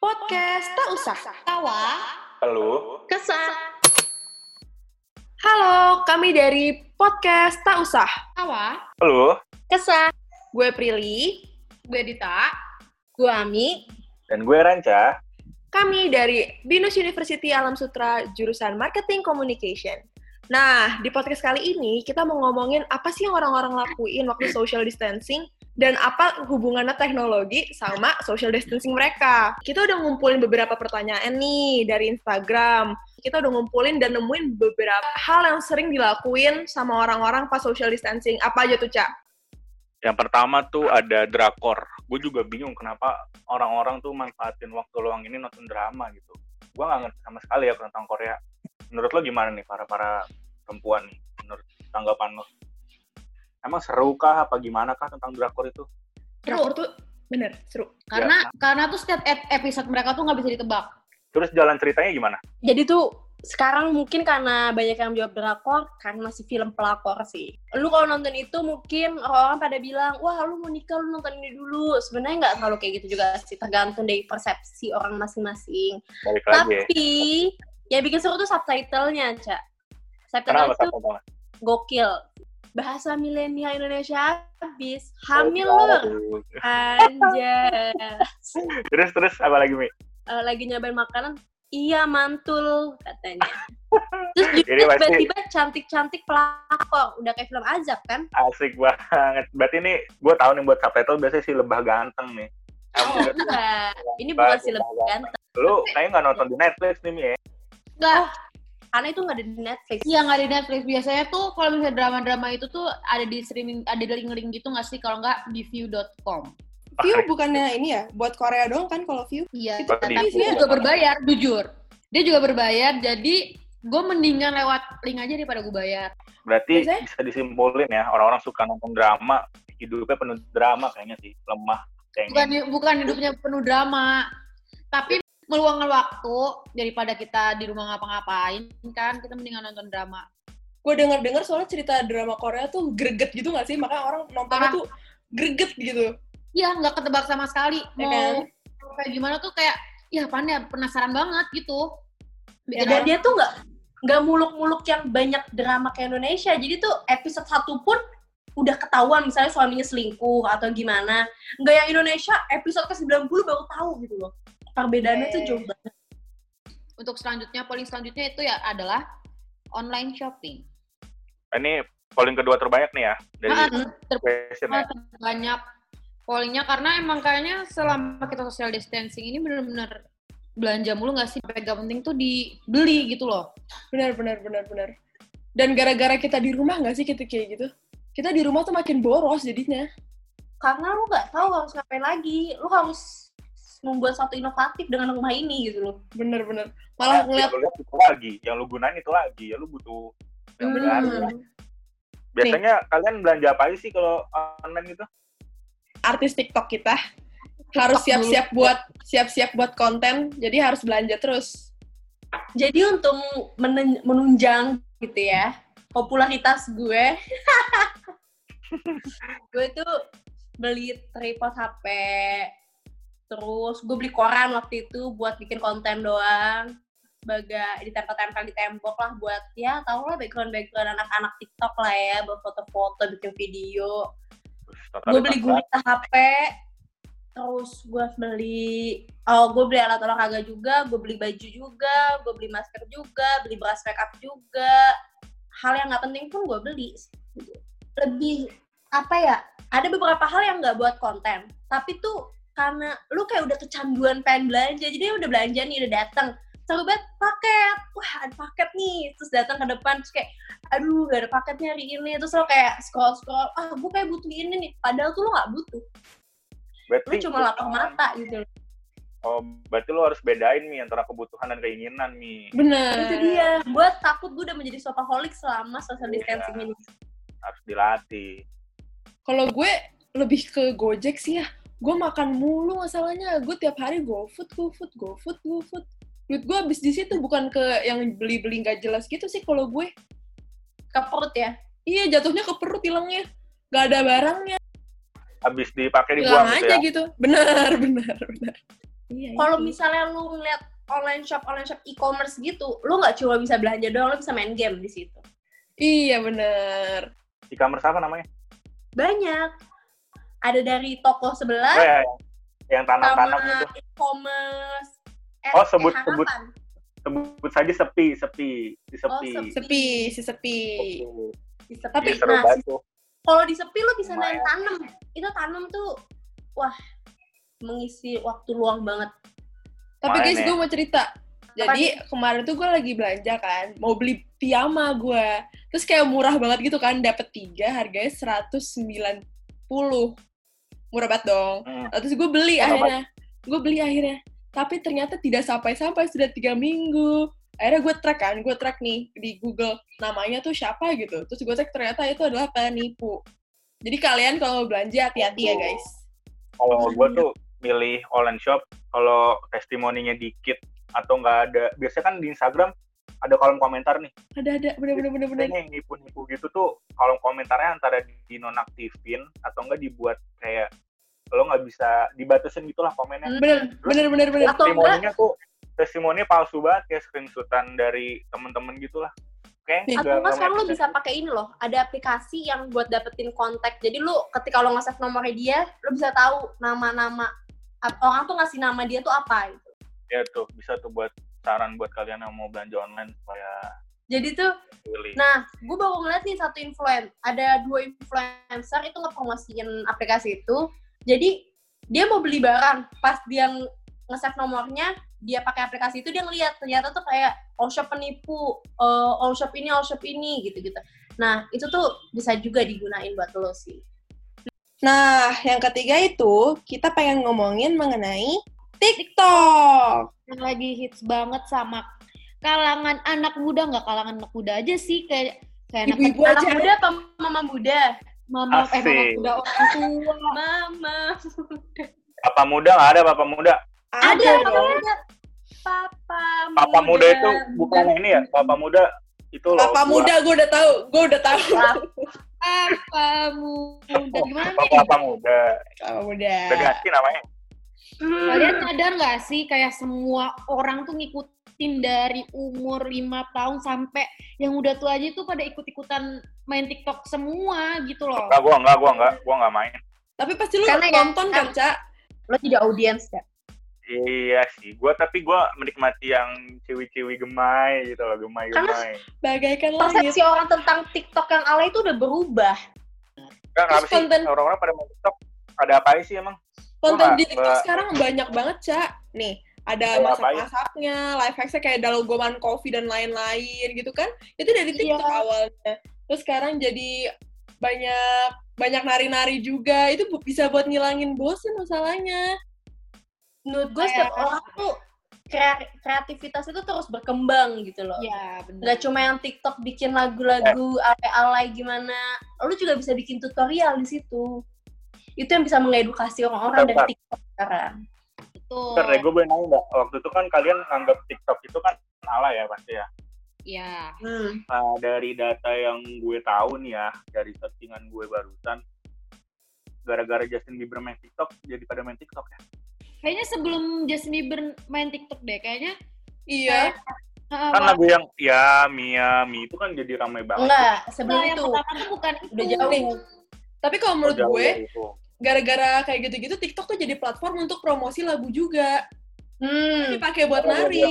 Podcast tak usah. Tawa, Halo, kesah, Halo, kami dari Podcast tak usah. tawa, halo, kesah. Gue Prilly. Gue Dita. Gue Ami. dan gue Ranca. Kami dari Binus University Alam Sutra jurusan Marketing Communication. Nah, di podcast kali ini kita mau ngomongin apa sih yang orang-orang lakuin waktu social distancing dan apa hubungannya teknologi sama social distancing mereka. Kita udah ngumpulin beberapa pertanyaan nih dari Instagram. Kita udah ngumpulin dan nemuin beberapa hal yang sering dilakuin sama orang-orang pas social distancing. Apa aja tuh, Cak? Yang pertama tuh ada drakor. Gue juga bingung kenapa orang-orang tuh manfaatin waktu luang ini nonton drama gitu. Gue nggak ngerti sama sekali ya tentang Korea. Menurut lo gimana nih para para perempuan nih? Menurut tanggapan lo? Emang seru kah apa gimana kah tentang drakor itu? Drakor tuh bener, seru. Karena karena tuh setiap ep- episode mereka tuh nggak bisa ditebak. Terus jalan ceritanya gimana? Jadi tuh sekarang mungkin karena banyak yang jawab drakor, karena masih film pelakor sih. Lu kalau nonton itu mungkin orang-orang pada bilang, wah lu mau nikah lu nonton ini dulu. Sebenarnya nggak selalu kayak gitu juga sih, tergantung dari persepsi orang masing-masing. Ya. Tapi yang bikin seru tuh subtitlenya, Cak. Kenapa tuh sama gokil. Bahasa milenial Indonesia habis. Hamil lu. Anjas. Terus terus apa lagi Mi? eh, lagi nyobain makanan, iya mantul katanya. Terus Ini juga tiba-tiba cantik-cantik pelakor, udah kayak film azab kan? Asik banget. Berarti nih gue tahu nih buat subtitle biasanya si lebah ganteng nih. Oh, enggak, ini bukan si lebih ganteng. Lu kayaknya nggak nonton di Netflix nih Mi ya? Nggak, Karena itu nggak ada di Netflix. iya nggak di Netflix. Biasanya tuh kalau misalnya drama-drama itu tuh ada di streaming, ada di link-link gitu nggak sih? Kalau nggak di view.com. View bukannya ini ya, buat Korea doang kan kalau view? Iya, Itu tapi di dia view. juga berbayar, jujur. Dia juga berbayar, jadi gue mendingan lewat link aja daripada gue bayar. Berarti Biasanya- bisa disimpulin ya orang-orang suka nonton drama hidupnya penuh drama kayaknya sih lemah bukan bukan hidupnya penuh drama tapi meluangkan waktu daripada kita di rumah ngapa-ngapain kan kita mendingan nonton drama gue denger-dengar soalnya cerita drama Korea tuh greget gitu gak sih? Makanya orang nontonnya Parah. tuh greget gitu. iya nggak ketebak sama sekali Ya mau kan? mau kayak gimana tuh kayak ya apaan ya penasaran banget gitu Ya, Dan dia tuh nggak nggak muluk-muluk yang banyak drama kayak Indonesia. Jadi tuh episode satu pun udah ketahuan misalnya suaminya selingkuh atau gimana. Nggak yang Indonesia episode ke 90 baru tahu gitu loh. Perbedaannya tuh Oke. jauh banget. untuk selanjutnya polling selanjutnya itu ya adalah online shopping Ini polling kedua terbanyak nih ya dari Ah, ter- question ya. banyak pollingnya karena emang kayaknya selama kita social distancing ini bener-bener belanja mulu nggak sih gak penting tuh dibeli gitu loh Benar, benar, benar, benar. Dan gara-gara kita di rumah gak sih kita kayak gitu? Kita di rumah tuh makin boros jadinya. Karena lu nggak tahu harus ngapain lagi. Lu harus membuat satu inovatif dengan rumah ini gitu loh. Bener, bener. Malah Yang ngeliat, lu lihat itu lagi, yang lu gunain itu lagi, ya lu butuh yang Hmm. baru. Biasanya kalian belanja apa aja sih kalau online gitu? artis TikTok kita harus siap-siap buat siap-siap buat konten, jadi harus belanja terus. Jadi untuk menunjang gitu ya popularitas gue, gue tuh beli tripod HP, terus gue beli koran waktu itu buat bikin konten doang, sebagai ditempel-tempel di tembok lah buat ya tau lah background-background anak-anak TikTok lah ya, buat foto-foto, bikin video. Gue beli gurita HP terus gue beli oh gue beli alat olahraga juga gue beli baju juga gue beli masker juga beli beras makeup juga. Hal yang nggak penting pun gue beli. Lebih apa ya ada beberapa hal yang nggak buat konten. Tapi tuh karena lu kayak udah kecanduan pengen belanja jadi udah belanja nih udah datang selalu banget paket wah ada paket nih terus datang ke depan terus kayak aduh gak ada paketnya hari ini terus lo kayak scroll scroll ah gue kayak butuh ini nih padahal tuh lo nggak butuh berarti lu cuma lapar mata gitu Oh, berarti lu harus bedain nih antara kebutuhan dan keinginan nih. Bener. itu dia gue takut gue udah menjadi shopaholic selama social Iya. distancing ini Harus dilatih. Kalau gue lebih ke Gojek sih ya. Gue makan mulu masalahnya. Gue tiap hari GoFood, GoFood, GoFood, GoFood. Duit gue habis di situ bukan ke yang beli-beli nggak jelas gitu sih kalau gue. ke perut ya Iya, jatuhnya ke perut hilangnya. Gak ada barangnya. Habis dipakai dibuang gitu aja ya. gitu. Benar, benar, benar. Iya, kalau itu. misalnya lu ngeliat online shop online shop e-commerce gitu lu nggak cuma bisa belanja doang lu bisa main game di situ Iya bener. e-commerce apa namanya banyak ada dari toko oh sebelah ya yang- tanam-tanam itu e-commerce eh, Oh, sebut- eh, sebut. sebut saja sepi sepi di sepi sepi. Sepi, si sepi. Di sepi. Tapi, seru nah, tuh. kalau di sepi lu bisa main tanam itu tanam tuh wah mengisi waktu luang banget Tapi Main guys, ya. gue mau cerita. Jadi kemarin tuh gue lagi belanja kan, mau beli piyama gue. Terus kayak murah banget gitu kan, dapet tiga harganya 190. Murah banget dong. Hmm. Nah, Terus gue beli Murah akhirnya. Gue beli akhirnya. Tapi ternyata tidak sampai-sampai, sudah tiga minggu. Akhirnya gue track kan, gue track nih di Google. Namanya tuh siapa gitu. Terus gue cek ternyata itu adalah penipu. Jadi kalian kalau mau belanja hati-hati ya guys. kalau gue tuh milih online shop kalau testimoninya dikit atau nggak ada biasanya kan di Instagram ada kolom komentar nih Ada-ada, bener-bener bener-bener. biasanya yang nipu-nipu gitu tuh kolom komentarnya antara dinonaktifin atau enggak dibuat kayak lo nggak bisa dibatasin gitulah komennya. Bener, bener, bener, bener. Atau testimoninya tuh testimoninya palsu banget kayak screenshotan dari temen-temen gitulah. Nih. atau enggak sekarang lu bisa pakai ini loh ada aplikasi yang buat dapetin kontak. Jadi lu ketika lo nge-save nomornya dia lu bisa tahu nama-nama orang tuh ngasih nama dia tuh apa gitu. Ya tuh bisa tuh buat saran buat kalian yang mau belanja online supaya jadi tuh pilih. Nah, gue baru ngeliat nih satu influen, ada dua influencer itu ngepromosiin aplikasi itu. Jadi dia mau beli barang, pas dia ng- nge-save nomornya, dia pakai aplikasi itu dia ngeliat ternyata tuh kayak all shop penipu, eh, all shop ini, all shop ini gitu-gitu. Nah, itu tuh bisa juga digunain buat lo sih. Nah, yang ketiga itu kita pengen ngomongin mengenai TikTok. yang lagi hits banget sama kalangan anak muda nggak kalangan anak muda aja sih kayak kayak anak Ibu-ibu Anak aja. muda apa mama muda? Mama eh mama Asik. muda orang tua Mama. Papa muda nggak ada papa muda Ada, Ada papa muda. Papa muda. papa muda itu bukan ini ya papa muda itu loh Papa muda, gue udah tahu. Gue udah tahu. apa muda gimana nih papa muda Papa muda. udah ganti namanya Hmm. kalian sadar nggak sih kayak semua orang tuh ngikutin dari umur 5 tahun sampai yang udah tua aja tuh pada ikut-ikutan main TikTok semua gitu loh Enggak, gua enggak, gua enggak, gua enggak main. Tapi pasti lu Karena ya, nonton kan, Cak? Lo jadi audiens ya? Iya sih, gua tapi gua menikmati yang ciwi-ciwi gemai gitu loh, gemai-gemai. Bagaikan langit. persepsi orang tentang TikTok yang alay itu udah berubah. Enggak, kenapa sih konten- orang-orang pada main TikTok? Ada apa sih emang? Konten di TikTok sekarang banyak banget, Cak. Nih, ada ya? masak-masaknya, life hacksnya kayak dalogoman coffee dan lain-lain gitu kan. Itu dari TikTok Iya. awalnya. Terus sekarang jadi banyak banyak nari-nari juga. Itu bisa buat ngilangin bosen masalahnya. Menurut gue setiap orang tuh krea- kreativitas itu terus berkembang gitu loh. ya benar Nggak cuma yang TikTok bikin lagu-lagu alay-alay gimana, lu juga bisa bikin tutorial di situ. Itu yang bisa mengedukasi orang-orang dari TikTok sekarang. Betul Bentar deh, gue boleh nanya nggak? Waktu itu kan kalian nganggap TikTok itu kan salah ya pasti ya. ya Hmm. Nah, dari data yang gue tahu nih ya, dari searchingan gue barusan, gara-gara Justin Bieber main TikTok, jadi pada main TikTok ya? kayaknya sebelum Justin Bieber main TikTok deh kayaknya Iya. uh, Kan lagu yang ya Mia Mi itu kan jadi ramai banget. Enggak, sebelum yang itu. pertama tuh bukan itu Udah jauh. Tapi kalau menurut Jauh gue, dari itu. Gara-gara kayak gitu-gitu TikTok tuh jadi platform untuk promosi lagu juga. Hmm. Dipakai buat Oh, iya. nari.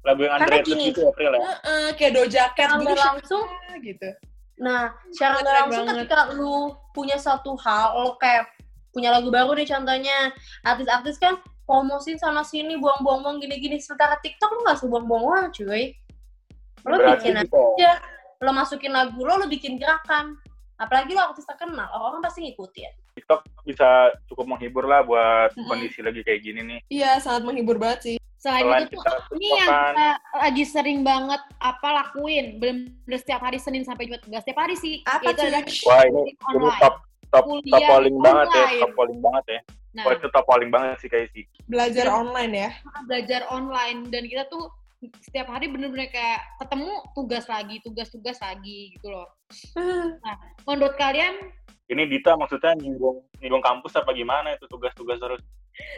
Lagu yang Karena Andre gini. itu April ya? Heeh, kayak Doja Cat Secara gitu. nggak langsung, gitu. Nah, secara nggak Keren langsung banget. ketika lu punya satu hal, lo kayak punya lagu baru nih contohnya, artis-artis kan promosiin sana sini, buang-buang uang gini-gini. Sementara TikTok lu nggak sebuang-buang uang, cuy. Lo Berarti bikin bisa. aja, lo masukin lagu lo, lo bikin gerakan. Apalagi lo artis terkenal, orang pasti ngikutin. TikTok bisa cukup menghibur lah buat Mm-mm. kondisi lagi kayak gini nih. Iya, sangat menghibur banget sih. selain Selain itu tuh kita ini yang kita lagi sering banget apa lakuin bener-bener setiap hari Senin sampai Jumat enggak setiap hari sih Apa tuh? adalah Wah ini, ini top top top Kuliah polling banget ya, top polling banget ya. nah Wah itu top polling banget sih kayak sih. Belajar online ya. belajar online dan kita tuh setiap hari bener-bener kayak ketemu tugas lagi tugas-tugas lagi gitu loh menurut kalian Ini Dita maksudnya nyinggung nyinggung kampus apa gimana itu tugas-tugas terus.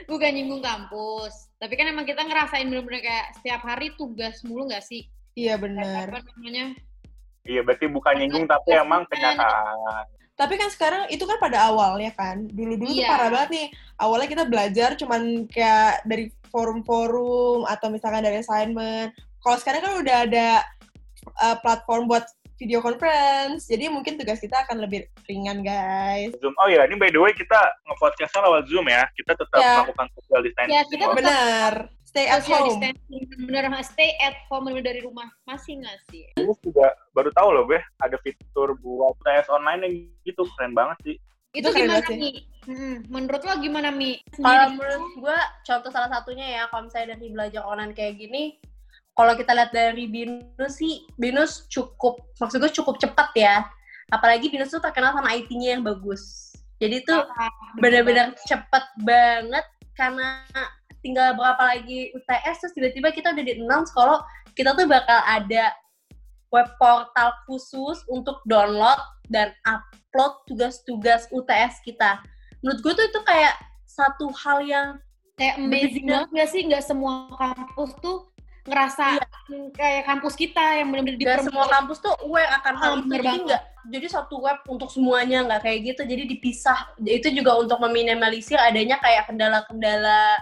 bukan nyinggung kampus. Tapi kan emang kita ngerasain bener-bener kayak setiap hari tugas mulu nggak sih? Iya benar. Apa namanya? Iya, berarti bukan nyinggung tapi emang kenyataan. Tapi kan sekarang itu kan pada awalnya kan. Dulu-dulu tuh Iya. parah banget nih. Awalnya kita belajar cuman kayak dari forum-forum atau misalkan dari assignment. Kalau sekarang kan udah ada uh, platform buat video conference. Jadi mungkin tugas kita akan lebih ringan, guys. Zoom. Oh iya, ini by the way kita nge-podcastnya lewat Zoom ya. Kita tetap Ya. melakukan social distancing. Ya, kita tetap- Benar. Stay at Social home. distancing, bener stay at home dari rumah masih nggak sih? Gue juga baru tahu loh gue ada fitur buat tes online yang gitu keren banget sih. Itu, Itu keren gimana banget sih. Mi? Hmm, menurut lo gimana Mi? Kalau menurut gue, contoh salah satunya ya, kalau misalnya dari belajar online kayak gini, kalau kita lihat dari Binus sih, Binus cukup, maksud gue cukup cepat ya. Apalagi Binus tuh terkenal sama IT-nya yang bagus. Jadi tuh Ah, benar-benar cepet banget karena tinggal berapa lagi UTS terus tiba-tiba kita udah di announce kalau kita tuh bakal ada web portal khusus untuk download dan upload tugas-tugas UTS kita. Menurut gue tuh itu kayak satu hal yang kayak amazing banget gak sih? Nggak semua kampus tuh ngerasa kayak kampus kita yang bener-bener gak semua kampus tuh aware akan hal Oh, itu. Jadi nggak jadi satu web untuk semuanya nggak kayak gitu. Jadi dipisah. Itu juga untuk meminimalisir adanya kayak kendala-kendala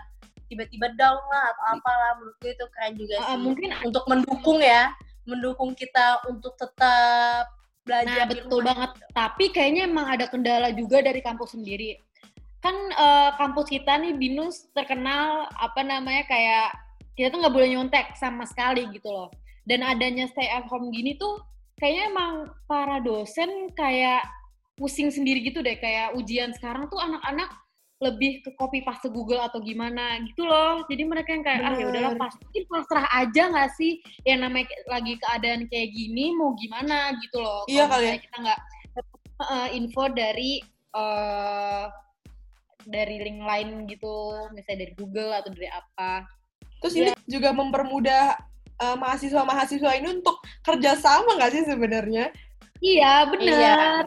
tiba-tiba down lah atau apalah. Menurut gue itu keren juga Ah, sih. mungkin untuk mendukung ya, mendukung kita untuk tetap belajar Nah, di betul banget. Tapi kayaknya emang ada kendala juga dari kampus sendiri. Kan eh, kampus kita nih Binus terkenal apa namanya kayak kita tuh nggak boleh nyontek sama sekali gitu loh. Dan adanya stay at home gini tuh kayaknya emang para dosen kayak pusing sendiri gitu deh kayak ujian sekarang tuh anak-anak lebih ke copy paste Google atau gimana gitu loh. Jadi mereka yang kayak ah ya udahlah Bener. pasti pasrah aja nggak sih yang namanya lagi keadaan kayak gini mau gimana gitu loh. Iya kali ya. kita nggak eh, info dari eh dari link lain gitu, misalnya dari Google atau dari apa. Terus ini juga mempermudah uh, mahasiswa-mahasiswa ini untuk kerjasama nggak sih sebenarnya? Iya benar.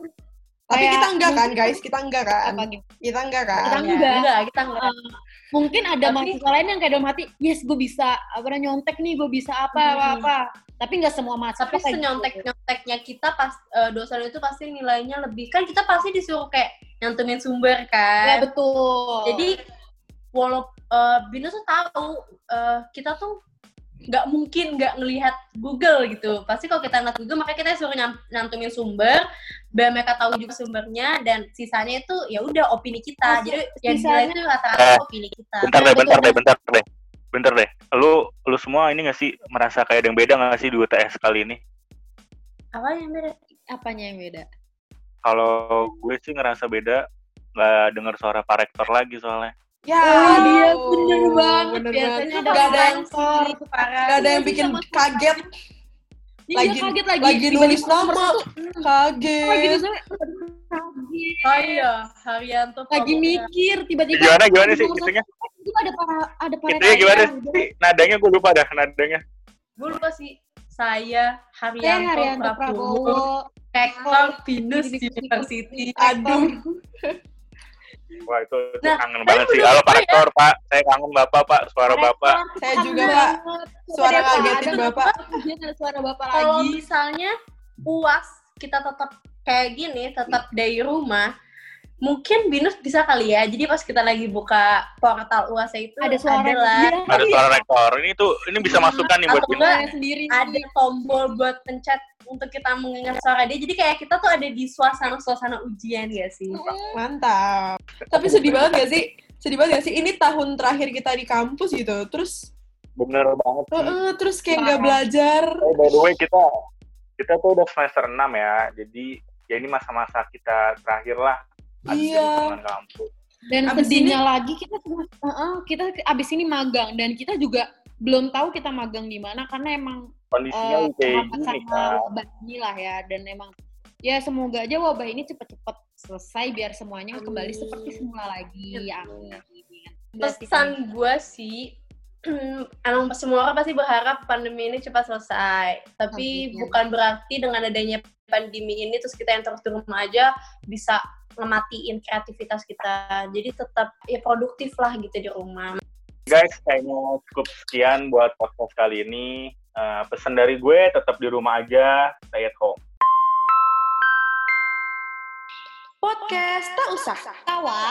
Tapi Kayak kita enggak kan, guys? Kita enggak kan? Apa gitu? Kita enggak kan? Kita Ya, enggak. enggak, kita enggak. Eh, mungkin ada Tapi- mahasiswa lain yang kayak dalam hati, yes gue bisa apa nyontek nih, gue bisa apa apa Hmm. apa. Tapi nggak semua mahasiswa Tapi gitu. nyonteknya kita pas eh, dosen itu pasti nilainya lebih kan kita pasti disuruh kayak nyantumin sumber Ya kan. betul. Jadi walau eh, Binus tuh tahu eh, kita tuh nggak mungkin nggak ngelihat Google gitu. Pasti kalau kita ngeliat Google makanya kita suruh nyantumin sumber, biar mereka tahu juga sumbernya dan sisanya itu ya udah opini kita. Oh, Jadi yang sisanya- dinilai itu rata-rata Eh, opini kita. Bentar deh, betul. bentar deh, bentar deh. Bentar deh. Lu lu semua ini gak sih merasa kayak ada yang beda gak sih di UTS kali ini? Apa yang beda? apanya yang beda? Kalau gue sih ngerasa beda nggak dengar suara Pak Rektor lagi soalnya. Ya, Oh, dia bener banget. bener Biasanya banget. ada Nggak ada yang parah. nggak ada yang Iya, bikin sama- kaget, Iya, Lagi- kaget lagi. lagi nulis nomor nama. Lagi kaget. kaget. Oh iya, Haryanto. Lagi mikir, tiba-tiba. Gimana gimana sih itunya? Itu ada para ada para Itunya gimana sih? Nadanya gue lupa dah nadanya. Gue lupa sih. Saya Haryanto, Prabowo. Rektor Binus University. University. Aduh, Wah itu, itu Nah, kangen banget sih. Halo Pak gue ya- Rektor, Pak. Saya kangen Bapak, Pak. Suara Rektor, Bapak. Saya juga, Pak. Suara ngagetin ada- Bapak. ada suara Bapak Kalau lagi. misalnya UAS kita tetap kayak gini, tetap dari rumah, mungkin Binus bisa kali ya. Jadi pas kita lagi buka portal UAS itu Ada suara adalah dia. Ada suara Rektor. Ini tuh ini bisa Iya, masukan nih buat Binus. Suaranya sendiri. ada tombol buat pencet untuk kita mengingat suara dia. Jadi kayak kita tuh ada di suasana-suasana ujian ya sih. mantap. Tapi sedih banget gak sih? Sedih banget gak sih? Ini tahun terakhir kita di kampus gitu. Terus, Bener banget sih. eh, terus kayak nggak belajar. Oh, by the way kita kita tuh udah semester 6 ya. Jadi ya ini masa-masa kita terakhir lah. Iya. kampus. Dan Abis sedihnya lagi kita cuma Heeh, kita abis ini magang dan kita juga belum tahu kita magang di mana karena emang Kondisinya eh, kayak gini kan. wabah ini ya dan emang ya semoga aja wabah ini cepet-cepet selesai biar semuanya kembali Amin. seperti semula lagi. Amin. Pesan gue sih, emang semua orang pasti berharap pandemi ini cepat selesai. Tapi Pastinya. bukan berarti dengan adanya pandemi ini terus kita yang terus di rumah aja bisa ngematiin kreativitas kita. Jadi tetap ya produktif lah gitu di rumah. Guys, kayaknya cukup sekian buat podcast kali ini. Eh, pesan dari gue tetap di rumah aja, stay at home. Podcast tak usah. Tawa.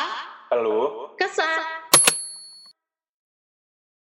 Perlu Kesah.